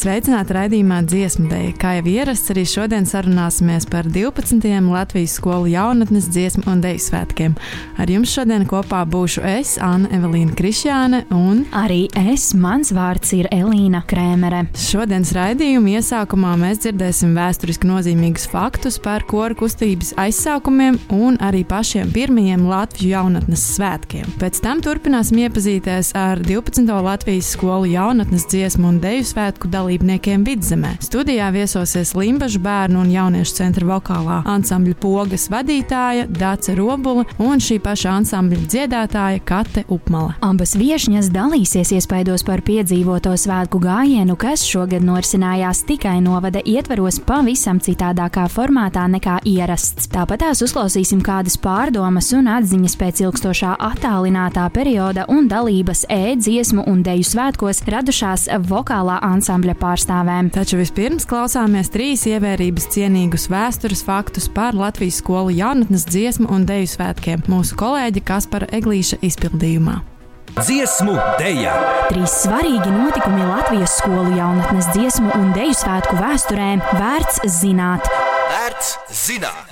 Sveicināti raidījumā dziesmu dēļ. Kā jau ierasts, arī šodien sarunāsimies par 12. Latvijas skolu jaunatnes dziesmu un dēļu svētkiem. Ar jums šodien kopā būšu es, Anna Evelīna Krišjāne, un arī es, mans vārds ir Elīna Krēmere. Šodienas raidījuma iesākumā mēs dzirdēsim vēsturiski nozīmīgus faktus par koru kustības aizsākumiem un arī pašiem pirmajiem Latviju jaunatnes svētkiem. Pēc tam turpināsim iepazīties ar 12. Latvijas skolu jaunatnes dziesmu un dēļu svētku dalību dalībniekiem vidzemē. Studijā viesosies Limbaģa bērnu un jauniešu centra vokālā ansambļa pogas vadītāja Dāca Robula un šī paša ansambļa dziedātāja Kate Upmale. Abas viesņas dalīsies iespaidos par piedzīvoto svētku gājienu, kas šogad norisinājās tikai novada ietveros pavisam citādākā formātā nekā ierasts. Tāpat tās uzklausīsim kādas pārdomas un atziņas pēc ilgstošā attālinātā perioda un dalības e-dziesmu un deju svētkos radušās vokālā ansambļa pārstāvēm. Taču vispirms klausāmies trīs ievērības cienīgus vēstures faktus par Latvijas skolu jaunatnes dziesmu un deju svētkiem mūsu kolēģa Kaspara Eglīša izpildījumā. Dziesmu dēļa! Trīs svarīgi notikumi Latvijas skolu jaunatnes dziesmu un deju svētku vēsturē vērts zināt. Vērts zināt!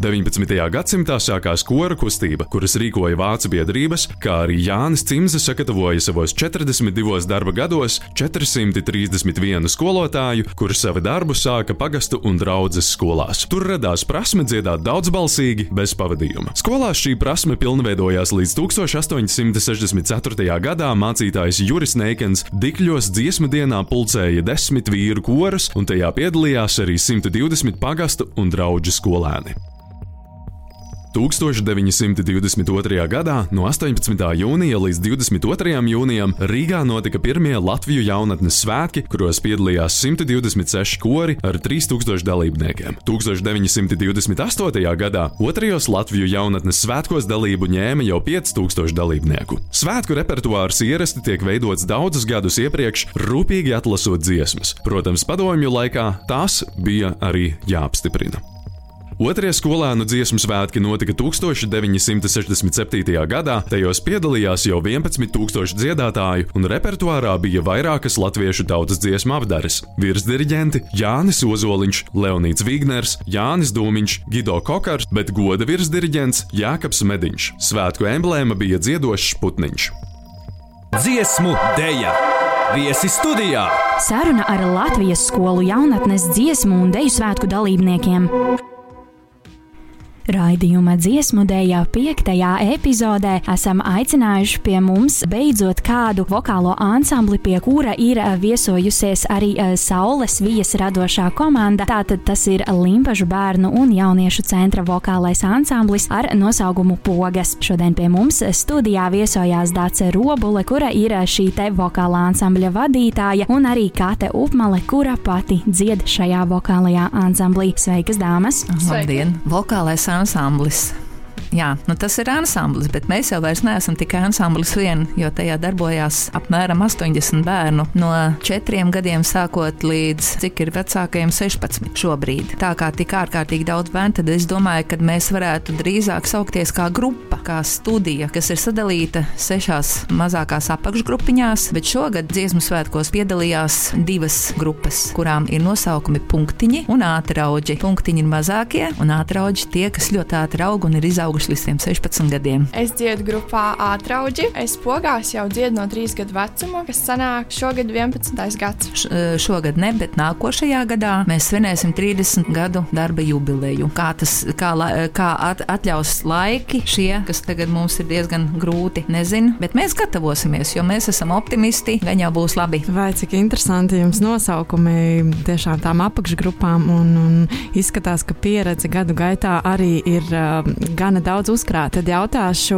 19. gadsimtā sākās kora kustība, kuras rīkoja vācu biedrības, kā arī Jānis Cimze sagatavoja savos 42 darba gados 431 skolotāju, kuri savu darbu sāka pagastu un draudzes skolās. Tur radās prasme dziedāt daudzbalsīgi, bez pavadījuma. Skolās šī prasme pilnveidojās līdz 1864. gadā mācītājs Juris Neikens Dikļos dziesmu dienā pulcēja desmit vīru korus, un tajā piedalījās arī 120 pagastu un draugu skolēni. 1922. gadā no 18. jūnija līdz 22. jūnijam Rīgā notika pirmie Latviju jaunatnes svētki, kuros piedalījās 126 kori ar 3000 dalībniekiem. 1928. gadā otrajos Latviju jaunatnes svētkos dalību ņēma jau 5000 dalībnieku. Svētku repertuārs ierasti tiek veidots daudzus gadus iepriekš, rūpīgi atlasot dziesmas. Protams, padomju laikā tās bija arī jāapstiprina. Otrie skolēnu dziesmu svētki notika 1967. gadā, tajos piedalījās jau 11,000 dziedātāju, un repertuārā bija vairākas latviešu tautas dziesmu apdares - virsdiriģenti Jānis Ozoliņš, Leonīts Vigners, Jānis Dūmiņš, Gido Kokars, bet goda virsdiriģents Jākaps Mediņš. Svētku emblēma bija dziedošs putniņš. Dziesmu dēļa! Viesi studijā! Saruna ar Latvijas skolu jaunatnes dziesmu un deju svētku dalībniekiem. Raidījuma dziesmu dēļā piektajā epizodē esam aicinājuši pie mums beidzot kādu vokālo ansambli, pie kura ir viesojusies arī Saules vijas radošā komanda. Tātad tas ir Limpažu bērnu un jauniešu centra vokālais ansamblis ar nosaukumu Pogas. Šodien pie mums studijā viesojās Dāce Robule, kura ir šī te vokālā ansambļa vadītāja, un arī Kate Upmale, kura pati dzied šajā vokālajā ansamblī. Sveikas, dāmas! Labdien! Vokālais ansamblis ansamblis. Jā, nu tas ir ansamblis, bet mēs jau neesam tikai ansamblis vien, jo tajā darbojās apmēram 80 bērnu no 4 gadiem sākot līdz cik ir vecākajiem 16 šobrīd. Tā kā tik ārkārtīgi daudz bērnu, tad es domāju, ka mēs varētu drīzāk saukties kā grupa, kā studija, kas ir sadalīta sešās mazākās apakšgrupiņās, bet šogad dziesmu svētkos piedalījās divas grupas, kurām ir nosaukumi punktiņi un ātrauģi. Punktiņi ir mazākie, un ātrauģi tie, kas ļoti ātri aug un ir izauguši līdz 16 gadiem. Es dziedu grupā Ātrauģi. Es pogās jau dziedu no 3 gadu vecuma, kas sanāk šogad 11. gads. Š, šogad ne, bet nākošajā gadā mēs svinēsim 30 gadu darba jubileju. Kā tas kā, kā at, atļaus laiki šie, kas tagad mums ir diezgan grūti, nezinu, bet mēs gatavosimies, jo mēs esam optimisti, gan jau būs labi. Vai cik interesanti jums nosaukumi tiešām tām apakšgrupām un, un izskatās, ka pieredze gadu gaitā arī ir uh, gana daudz daudz uzkrāt, tad jautāšu,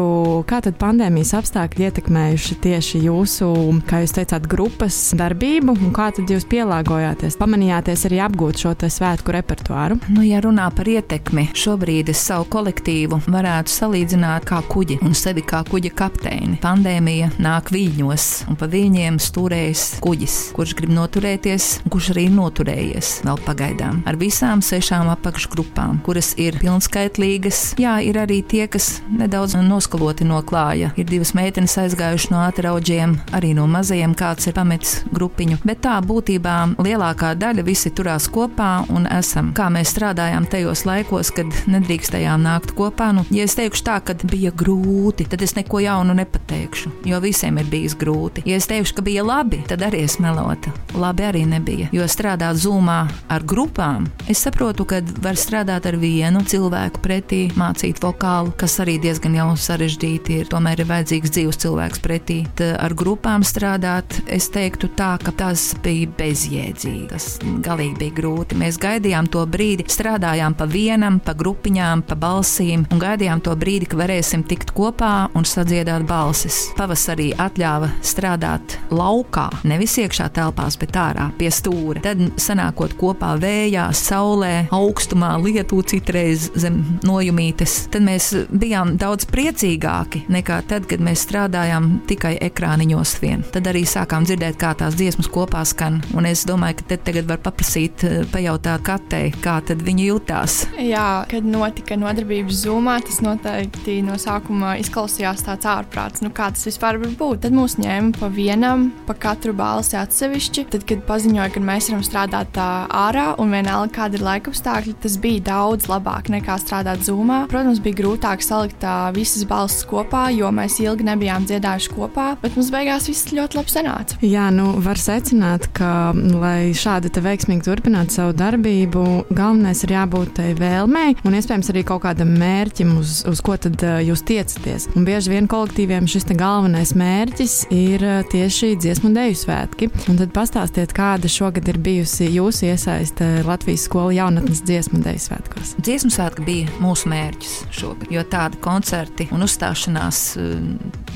kā tad pandēmijas apstākļi ietekmējuši tieši jūsu, kā jūs teicāt, grupas darbību un kā tad jūs pielāgojāties? Pamanījāties arī apgūt šo svētku repertuāru? Nu, ja runā par ietekmi, šobrīd es savu kolektīvu varētu salīdzināt kā kuģi un sevi kā kuģa kapteini. Pandēmija nāk viļņos, un pa viļņiem stūrējas kuģis, kurš grib noturēties, kurš arī noturējies vēl pagaidām ar visām sešām apakšgrupām, kuras ir pilnskaitlīgas. Jā, ir arī tie, kas nedaudz noskaloti no klāja. Ir divas meitenes aizgājušas no atrauģiem, arī no mazajiem kāds ir pametis grupiņu, bet tā būtībā lielākā daļa visi turās kopā un esam. Kā mēs strādājām tajos laikos, kad nedrīkstējām nākt kopā, nu, ja es teikšu tā, ka bija grūti, tad es neko jaunu nepateikšu, jo visiem ir bijis grūti. Ja es teikšu, ka bija labi, tad arī es melota. Labi arī nebija, jo strādāt zūmā ar grupām, es saprotu, ka var strādāt ar vienu cilvēku pretī, mācīt vokālu, kas arī diezgan jau sarežģīti ir. Tomēr ir vajadzīgs dzīves cilvēks pretī. Tad ar grupām strādāt, es teiktu tā, ka tas bija bezjēdzīgi. Tas galīgi bija grūti. Mēs gaidījām to brīdi, strādājām pa vienam, pa grupiņām, pa balsīm un gaidījām to brīdi, kad varēsim tikt kopā un sadziedāt balsis. Pavasarī atļāva strādāt laukā, nevis iekšā telpās, bet ārā pie stūra. Tad sanākot kopā vējā, saulē, augstumā, lietū citreiz zem nojumītes, tad mēs bijām daudz priecīgāki nekā tad, kad mēs strādājām tikai ekrāniņos vien. Tad arī sākām dzirdēt, kā tās dziesmas kopā skan, un es domāju, ka te tagad var paprasīt, pajautāt katei, kā viņi jutās. Jā, kad notika nodarbības zumā, tas noteikti no sākuma izklausījās tāds ārprāts. Nu, kā tas vispār var būt? Tad mūs ņēma pa vienam, pa katru balsi atsevišķi. Tad, kad paziņoja, ka mēs varam strādāt ārā un vienalga kāda ir laika apstākļi, tas bija daudz labāk nekā strādāt zumā. Protams, bija grūtāk salikt visas balsis kopā, jo mēs ilgi nebijām dziedājuši kopā, bet mums beigās viss ļoti labi sanāca. Jā, nu var secināt, ka, lai šādi veiksmīgi turpinātu savu darbību, galvenais ir jābūt tai vēlmei un iespējams arī kaut kādam mērķim, uz, uz ko tad jūs tiecaties. Un bieži vien kolektīviem šis galvenais mērķis ir tieši dziesmu dēļu svētki. Un tad pastāstiet, kāda šogad ir bijusi jūsu iesaiste Latvijas skolu jaunatnes dziesmu dēļu svētkos. Dziesmu svētki bija mūsu mērķis šogad, jo tādi koncerti un uzstāšanās,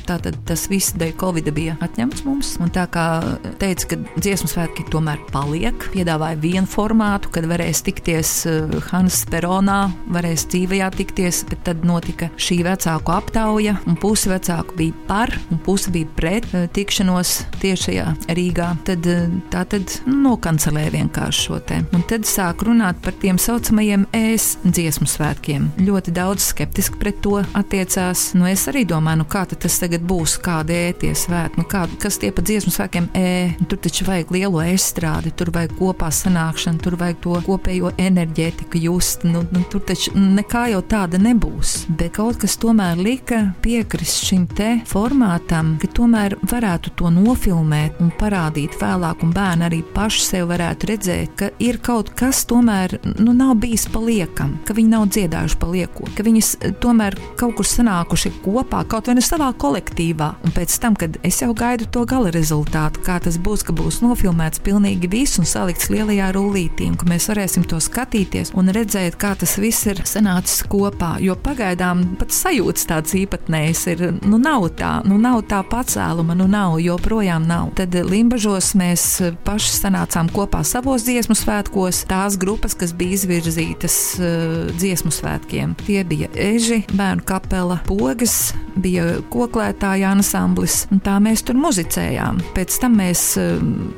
tātad tas viss dēļ Covid bija atņemts mums. Un tā kā teica, ka dziesmu svētki tomēr paliek, piedāvāja vienu formātu, kad varēs tikties Hannes Peronā, varēs dzīvajā tikties, bet tad notika šī vecāku aptauja, un pusi vecāku bija par, un pusi bija pret tikšanos tiešajā Rīgā. Tad tā tad nokancelēja vienkārši šo te. Un tad sāk runāt par tiem saucamajiem ēs dziesmu svētkiem. Ļoti daudz skeptiski pret to attiecās. Nu, es arī domāju, nu kā tas tagad būs, kāda ēties svētki, nu kā, kas tie pa dziesmu svētkiem ē. Nu, tur taču vajag lielo estrādi, tur vajag kopā sanākšanu, tur vajag to kopējo enerģētiku just. Nu, nu, tur taču nekā jau tāda nebūs. Bet kaut kas tomēr lika piekrist šim te formātam, ka tomēr varētu to nofilmēt un parādīt vēlāk, un bērni arī paši sev varētu redzēt, ka ir kaut kas tomēr nu, nav bijis paliekam, ka viņi nav dziedājuši palieko, ka viņas tomēr kaut kur sanākuši kopā, kaut vai ne savā kolektīvā. Un pēc tam, kad es jau gaidu to gala rezultātu, kā tas būs, ka būs nofilmēts pilnīgi viss un salikts lielajā rullītī, un ka mēs varēsim to skatīties un redzēt, kā tas viss ir sanācis kopā. Jo pagaidām pat sajūtas tāds īpatnējs ir, nu nav tā, nu nav tā pacēluma, nu nav, joprojām nav. Tad Limbažos mēs paši sanācām kopā savos dziesmu svētkos, tās grupas, kas bija izvirzītas uh, dziesmu svētkiem. Tie bija Eži, bērnu kapela, pogas, bija koklētāja ansamblis, un tā mēs tur muzicējām. Pēc tam mēs uh,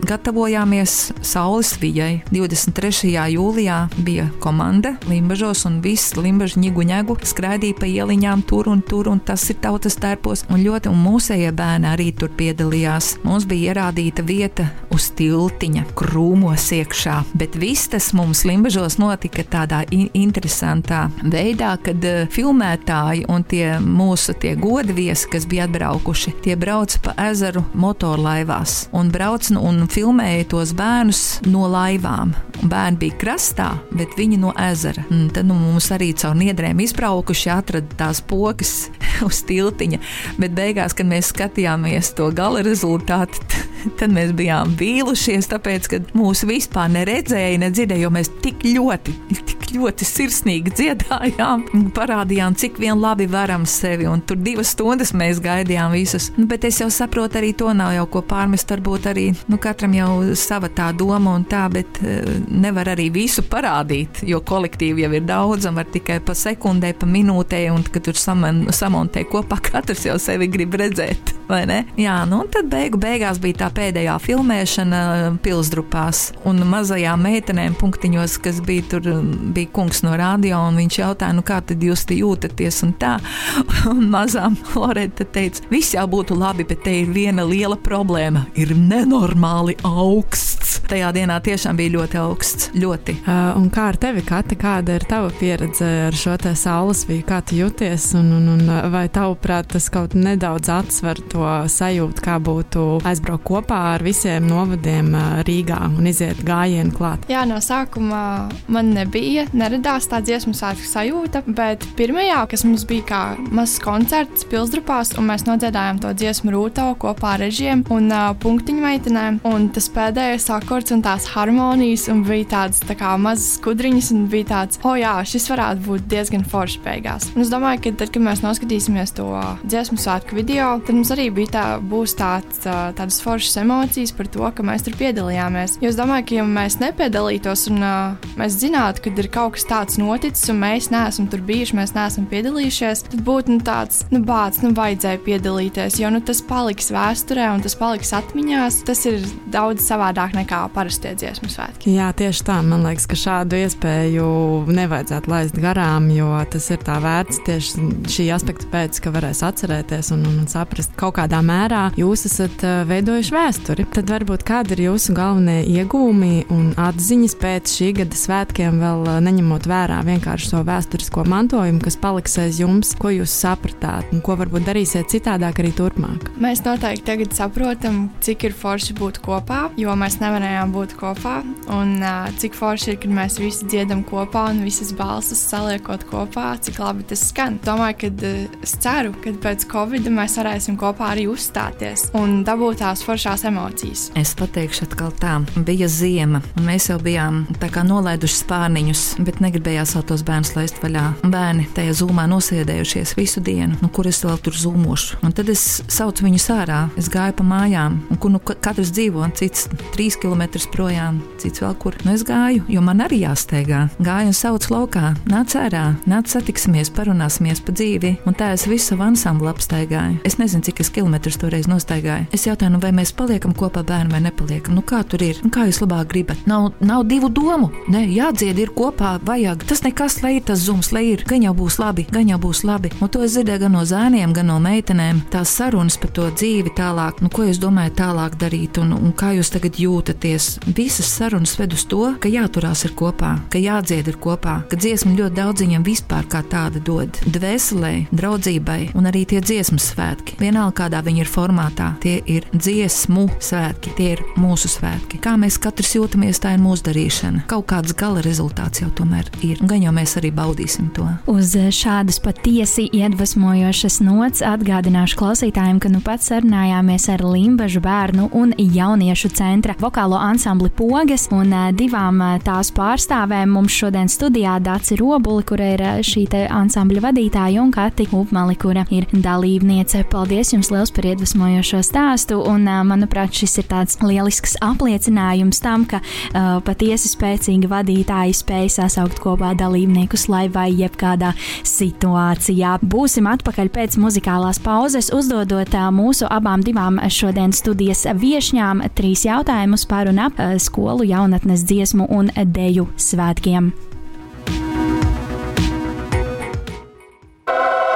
gatavojāmies Saules vijai. 23. jūlijā bija komanda Limbažos, un viss Limbažu ņigu ņegu skraidīja pa ieliņām tur un tur, un tas ir tautas tērpos, un ļoti, un mūsējie bērni arī tur piedalījās. Mums bija ierādīta vieta uz tiltiņa, krūmos iekšā, bet viss tas mums Limbažos notika tādā interesantā veidā, kad uh, filmētāji un tie mūsu tie godviesi, kas bija atbraukuši, tie brauc pa ezeru motorlaivās un brauc nu, un filmēja tos bērnus no laivām. Bērni bija krastā, bet viņi no ezera. Un tad nu, mums arī caur niedrēm izbraukuši, atrada tās pogas uz tiltiņa. Bet beigās, kad mēs skatījāmies to gala rezultātu, tad mēs bijām vīlušies, tāpēc, ka mūsu vispār neredzēja, nedzirdēja, jo mēs tik ļoti, tik ļoti sirsnīgi dziedājām, parādījām, cik vien labi varam sevi, un tur divas stundas mēs gaidījām visus. Nu, bet es jau saprotu, arī to nav jau ko pārmest, varbūt arī nu, katram jau sava tā doma un tā, bet uh, nevar arī visu parādīt, jo kolektīvi jau ir daudz, un var tikai pa sekundē, pa minūtē, un kad tur saman, samontē kopā, katrs jau sevi grib redzēt, vai ne? Jā, nu un tad beigu beigās bija tā pēdējā filmēšana pilsdrupās, un mazajām meitenēm punktiņos, kas bija tur, bija kungs no radio, un viņš jautāja, nu kā tad jūs te jūtaties, un tā, un mazām Loreta teica, viss jau būtu labi, bet te ir viena liela problēma, ir nenormāli augsts. Tajā dienā tiešām bija ļoti augsts, ļoti. Uh, un kā ar tevi, Kati, kāda ir tava pieredze ar šo te saules vīju, kā tu jūties, un, un, un vai tavuprāt tas kaut nedaudz atsver to sajūtu, kā būtu aizbraukt kopā ar visiem novadiem Rīgā un iziet gājienu klāt? Jā, no sākuma man nebija, neradās tā dziesmu svētku sajūta, bet pirmajā, kas mums bija kā mazs koncerts pilsdrupās, un mēs nodziedājām to dziesmu rūto kopā ar režiem un uh, punktiņu meitenēm, un tas pēdējais akords un tās harmonijas, un bija tāds tā kā mazas skudriņas, un bija tāds, oh jā, šis varētu būt diezgan foršs beigās. Un es domāju, ka tad, kad mēs noskatīsimies to dziesmu svētku video, tad mums arī bija tā, būs tāds, tādas foršas emocijas par to, ka mēs tur piedalījāmies. Jo es domāju, ka ja mēs nepiedalītos un uh, mēs zinātu, ka ir kaut kas tāds noticis, un mēs neesam tur bijuši, mēs neesam piedalījušies, tad būtu nu, tāds, nu, bācis, nu, vajadzēja piedalīties, jo nu, tas paliks vēsturē un tas paliks atmiņās. Tas ir daudz savādāk nekā parastie dziesmu svētki. Jā, tieši tā. Man liekas, ka šādu iespēju nevajadzētu laist garām, jo tas ir tā vērts tieši šī aspekta pēc, ka varēs atcerēties un, un saprast, kaut kādā mērā jūs esat veidojuši vēsturi. Tad varbūt kādi ir jūsu galvenie iegūmi un atziņas pēc šī gada svētkiem, vēl neņemot vērā vienkārši to vēsturisko mantojumu, kas paliks aiz jums, ko jūs sapratāt un ko varbūt darīsiet citādāk arī turpmāk. Mēs noteikti tagad saprotam, cik ir forši būt kopā, jo mēs nevarējām būt kopā. Un uh, cik forši ir, kad mēs visi dziedam kopā un visas balsis saliekot kopā, cik labi tas skan. Domāju, ka es ceru, ka pēc Covid mēs varēsim kopā arī uzstāties un dabūt tās foršās emocijas. Es pateikšu atkal tā, bija ziema, un mēs jau bijām tā kā nolaiduši spārniņus, bet negribējās vēl tos bērnus laist vaļā. Bērni tajā zūmā nosēdējušies visu dienu, nu, kur es vēl tur zūmošu. Un tad es saucu viņus ārā, es gāju pa mājām, un kur nu katrs dzīvo, cits trīs km projām, cits vēl kur. Nu, es gāju, jo man arī jāsteigā. Gāju un saucu laukā, nāc ārā, nāc satiksimies, parunāsimies pa dzīvi. Un tā es visu ansamblu apstaigāju. Es nezinu, cik es kilometrus toreiz nostaigāju. Es jautāju, nu, vai mēs paliekam kopā bērni vai nepaliekam. Nu, kā tur ir? Nu, kā jūs labāk gribat? Nav, nav divu domu. Nē, jādzied ir kopā, vajag. Tas nekas, lai ir tas zums, lai ir. Gan jau būs labi, gan jau būs labi. Un to es dzirdēju gan no zēniem, gan no meitenēm. Tās sarunas par to dzīvi tālāk, nu, ko jūs domājat tālāk darīt un, un kā jūs tagad jūtaties. Visas sarunas ved uz to, ka jāturās ir kopā, ka jādzied ir kopā, ka dziesma ļoti daudz viņam vispār kā tāda dod. Dvēselē, draudzībai un arī tie dziesmu svētki. Vienalga, kādā viņi ir formātā, tie ir dziesmu svētki, tie ir mūsu svētki. Kā mēs katrs jūtamies, tā ir mūsu darīšana. Kaut kāds gala rezultāts jau tomēr ir, gan jau mēs arī baudīsim to. Uz šādas patiesi iedvesmojošas nots atgādināšu klausītājiem, ka nu pats sarunājāmies ar Limbažu bērnu un jauniešu centra vokālo ansambli Pogas un divām tās pārstāvēm mums šodien studijā Dāci Robuli, kura ir šī ansambļa vadītāja, un Kati Upmali, kura ir dalībniece. Paldies jums liels par iedvesmojošo stāstu, un manuprāt, šis ir tāds lielisks apliecinājums tam, ka uh, patiesi spēcīgi vadītāji spēj sasaukt kopā dalībniekus, lai vai jebkādā situācijā. Būsim atpakaļ pēc muzikālās pauzes, uzdodot uh, mūsu abām divām šodienas studijas viešņām trīs jautājumus par un ap skolu jaunatnes dziesmu un deju svētkiem.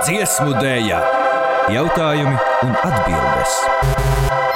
Dziesmu dēļa, jautājumi un atbildes.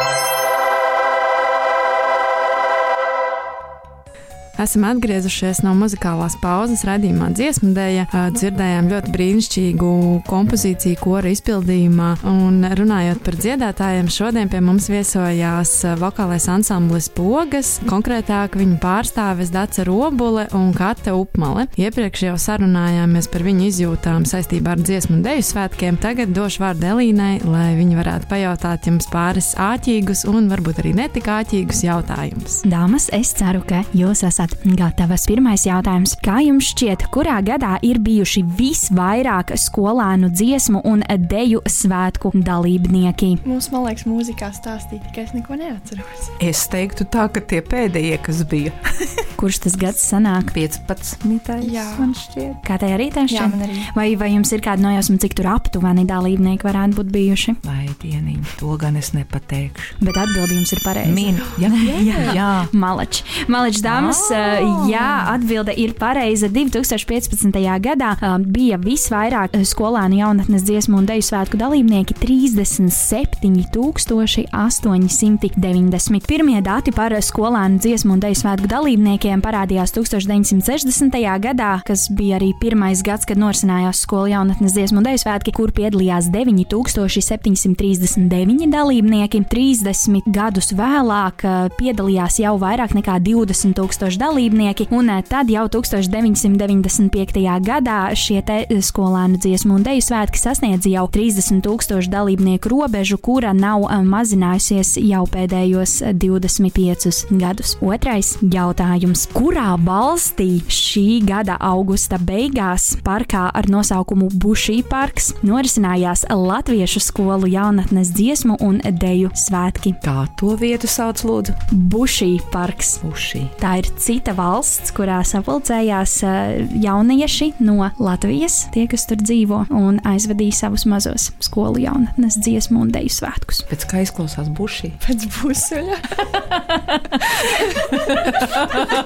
Esam atgriezušies no muzikālās pauzes radījumā dziesmu dēļa. Dzirdējām ļoti brīnišķīgu kompozīciju kora izpildījumā. Un runājot par dziedātājiem, šodien pie mums viesojās vokālais ansamblis Pogas, konkrētāk viņu pārstāves Dace Robule un Kate Upmale. Iepriekš jau sarunājāmies par viņu izjūtām saistībā ar dziesmu deju svētkiem. Tagad došu vārdu Elīnai, lai viņa varētu pajautāt jums pāris āķīgus un varbūt arī netik āķīgus jautājumus. Dāmas, es ceru, ka jūs esat gatavas. Pirmais jautājums. Kā jums šķiet, kurā gadā ir bijuši visvairāk skolēnu dziesmu un deju svētku dalībnieki? Mums, man liekas, mūzikā stāstīja, tikai es neko neatceros. Es teiktu tā, ka tie pēdējie, kas bija. Kurš tas gads sanāk? 15. Jā. man šķiet. Kā tai arī tā Jā, šķiet? man arī. Vai, vai jums ir kāda nojausma, cik tur aptuveni dalībnieki varētu būt bijuši? Vai dieniņ, to gan es nepateikšu. Bet atbildījums ir pareizi. Min, jā, jā, jā. jā. Malač. Malač dāmas, oh. jā, atbilde ir pareiza. 2015. gadā bija visvairāk skolēnu jaunatnes dziesmu un deju svētku dalībnieki - 37,890. Pirmie dati par skolēnu dziesmu un deju svētku dalībniekiem parādījās 1960. gadā, kas bija arī pirmais gads, kad norisinājās skolu jaunatnes dziesmu un deju svētki, kur piedalījās 9739 dalībnieki. 30 gadus vēlāk uh, piedalījās jau vairāk nekā 20 tūkstoši dalībnieki, un uh, tad jau 1995. gadā šie te uh, skolēnu dziesmu un deju svētki sasniedza jau 30 tūkstošu dalībnieku robežu, kura nav mazinājusies jau pēdējos uh, 25 gadus. Otrais jautājums. Kurā valstī šī gada augusta beigās parkā ar nosaukumu Bušī parks norisinājās Latviešu skolu jaunatnes dziesmu un deju svētki? Kā to vietu sauc, lūdzu? Bušī parks. Ušī. Tā ir cita valsts, kurā sapulcējās eh, jaunieši no Latvijas, tie, kas tur dzīvo, un aizvadīja savus mazos skolu jaunatnes dziesmu un deju svētkus. Pēc kā izklausās bušī? Pēc busuļa.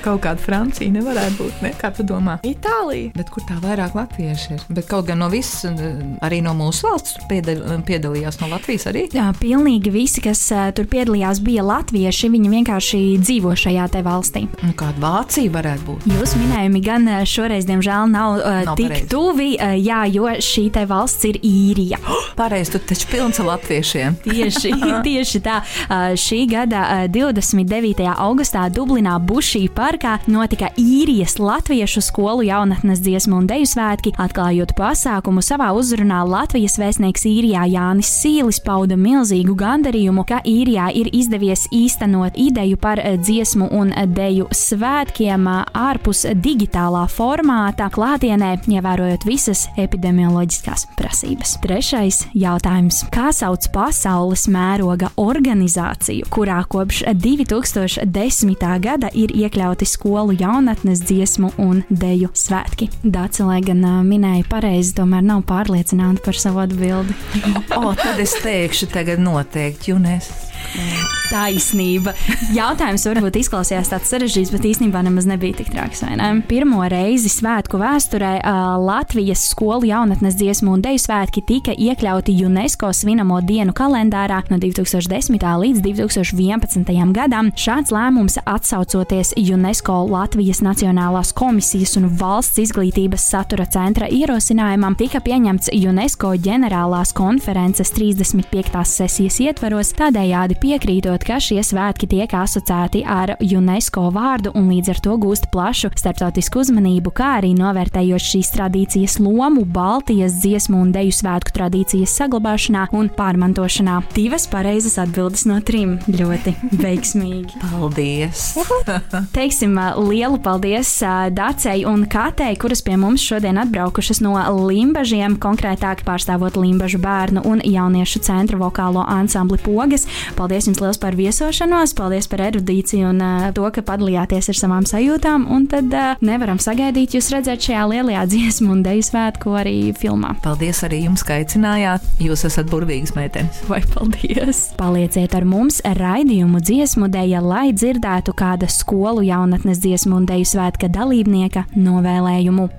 Kaut kāda Francija nevarētu būt, ne? Kā tu domā? Itālija. Bet kur tā vairāk latvieši ir? Bet kaut gan no visas, arī no mūsu valsts piedal, piedalījās, no Latvijas arī. Jā, pilnīgi visi, kas uh, tur piedalījās, bija latvieši. Viņi vienkārši dzīvo šajā te valstī. Un kāda Vācija varētu būt? Jūsu minējumi gan uh, šoreiz, diemžēl, nav, uh, Nav tik pareizi. tuvi, uh, jā, jo šī te valsts ir īrija. Pareizi, tu taču pilns ar latviešiem. Tieši, tieši tā. Uh, Šī gada uh, 29. augustā Dublinā Bušī parkā notika īrijas latviešu skolu jaunatnes dziesmu un deju svētki. Atklājot pasākumu savā uzrunā, Latvijas vēstnieks īrijā Jānis Sīlis pauda milzīgu gandarījumu, ka īrijā ir izdevies īstenot ideju par uh, dziesmu un deju svētkiem uh, ārpus digitālā formāta, klātienē, ievērojot visas epidemioloģiskās prasības. Trešais jautājums. Kā sauc pasaules mēroga organizāciju, kurā kopš 2010. gada ir iekļauti skolu jaunatnes dziesmu un deju svētki? Dācis, lai gan minēja pareizi, tomēr nav pārliecināta par savu atbildi. O, tad es teikšu, tagad noteikti UNES. Taisnība. Jautājums varbūt izklausījās tāds sarežģīts, bet īstenībā nemaz nebija tik traks. ne? Pirmo reizi svētku vēsturē Latvijas skolu jaunatnes dziesmu un deju svētki tika iekļauti UNESCO svinamo dienu kalendārā no 2010. līdz 2011. gadam. Šāds lēmums atsaucoties UNESCO Latvijas Nacionālās komisijas un valsts izglītības satura centra ierosinājumam, tika pieņemts UNESCO ģenerālās konferences 35. sesijas ietveros, tādējādi piekrītot, ka šie svētki tiek asociēti ar UNESCO vārdu un līdz ar to gūst plašu starptautisku uzmanību, kā arī novērtējot šīs tradīcijas lomu Baltijas dziesmu un deju svētku tradīcijas saglabāšanā un pārmantošanā. Divas pareizas atbildes no trim ļoti veiksmīgi. Paldies! Teiksim lielu paldies ā, Dacei un Katei, kuras pie mums šodien atbraukušas no Limbažiem, konkrētāk pārstāvot Limbažu bērnu un jauniešu centra vokālo ansambli Pogas. Paldies jums liels par viesošanos, paldies par erudīciju un ā, to, ka padalījāties ar savām sajūtām, un tad ā, nevaram sagaidīt jūs redzēt šajā lielajā dziesmu un deju svētku arī filmā. Paldies arī jums, ka aicinājāt. Jūs esat burvīgas meitenes. Vai paldies! Palieciet ar mums raidījumu dziesmu dēļa, lai dzirdētu kāda skolu jaunatnes dziesmu un deju svētka dalībnieka novēlējumu.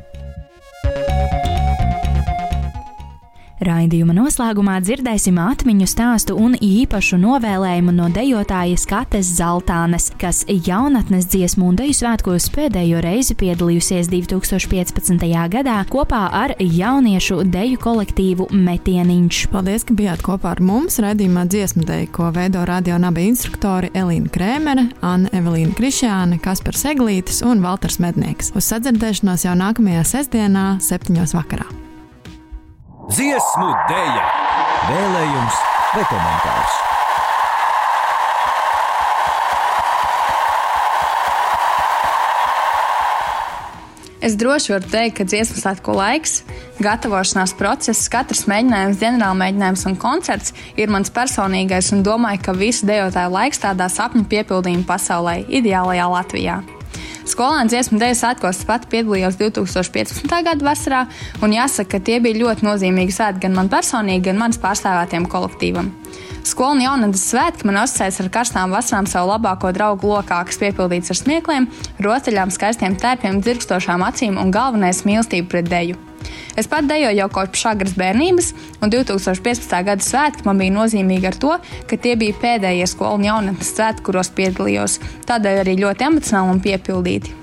Raidījuma noslēgumā dzirdēsim atmiņu stāstu un īpašu novēlējumu no dejotājas Kates Zeltānes, kas jaunatnes dziesmu un deju svētkos pēdējo reizi piedalījusies 2015. gadā kopā ar jauniešu deju kolektīvu Metieniņš. Paldies, ka bijāt kopā ar mums raidījumā dziesmu deju, ko veido radio nabi instruktori Elīna Krēmere, Anna Evelīna Krišjāne, Kaspars Eglītis un Valters Mednieks. Uz sadzirdēšanos jau nākamajā sestdienā, septiņos vakarā dziesmu dēļa, vēlējums vai komentārs. Es droši varu teikt, ka dziesmu svētku laiks, gatavošanās process, katrs mēģinājums, ģenerāla mēģinājums un koncerts ir mans personīgais, un domāju, ka visu dejotāju laiks tādā sapņu piepildījuma pasaulē, ideālajā Latvijā. Skolēnu dziesmu dēļ svētkos pat piedalījos 2015. gada vasarā, un jāsaka, ka tie bija ļoti nozīmīgi svētki gan man personīgi, gan manas pārstāvētiem kolektīvam. Skolu un jaunatnes svētki man asociējas ar karstām vasarām savu labāko draugu lokā, kas piepildīts ar smiekliem, rotaļām, skaistiem tērpiem, dzirkstošām acīm un galvenais mīlestību pret deju. Es pat dejoju jau kopš agras bērnības, un 2015. gada svētki man bija nozīmīgi ar to, ka tie bija pēdējie skolu un jaunatnes svētki, kuros piedalījos. Tādēļ arī ļoti emocionāli un piepildīti.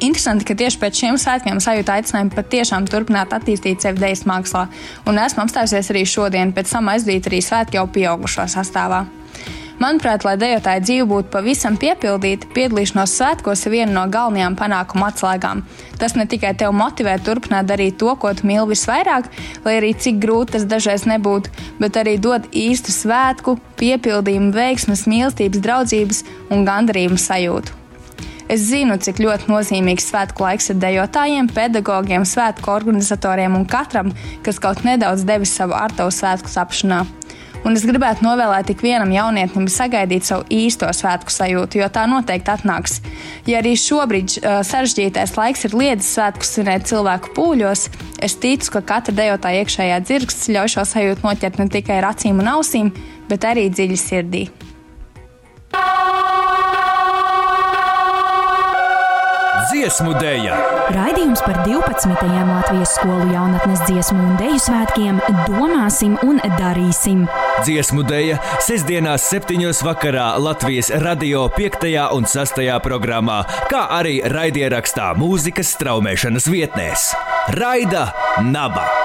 Interesanti, ka tieši pēc šiem svētkiem sajūta aicinājumu patiešām turpināt attīstīt sevi dēļas mākslā, un esmu apstājusies arī šodien, pēc tam aizdīt arī svētki jau pieaugušo sastāvā. Manuprāt, lai dejotāja dzīve būtu pavisam piepildīta, piedalīšanās svētkos ir viena no galvenajām panākuma atslēgām. Tas ne tikai tevi motivē turpināt darīt to, ko tu mīli visvairāk, lai arī cik grūti tas dažreiz nebūtu, bet arī dod īstu svētku, piepildījumu, veiksmes, mīlestības, draudzības un gandarījuma sajūtu. Es zinu, cik ļoti nozīmīgs svētku laiks ir dejotājiem, pedagogiem, svētku organizatoriem un katram, kas kaut nedaudz devis savu ar tavu svētku tapšanā. Un es gribētu novēlēt ikvienam jaunietim sagaidīt savu īsto svētku sajūtu, jo tā noteikti atnāks. Ja arī šobrīd uh, sarežģītais laiks ir liedzis svētku svinēt cilvēku pūļos, es ticu, ka katra dejotāja iekšējā dzirksts ļauj šo sajūtu noķert ne tikai ar acīm un ausīm, bet arī dziļi sirdī. Dziesmu dēļa! Raidījums par 12. Latvijas skolu jaunatnes dziesmu un dēļu svētkiem domāsim un darīsim. Dziesmu dēļa sestdienās, septiņos vakarā Latvijas radio 5. un 6. programmā, kā arī raidierakstā mūzikas straumēšanas vietnēs. Raida Naba!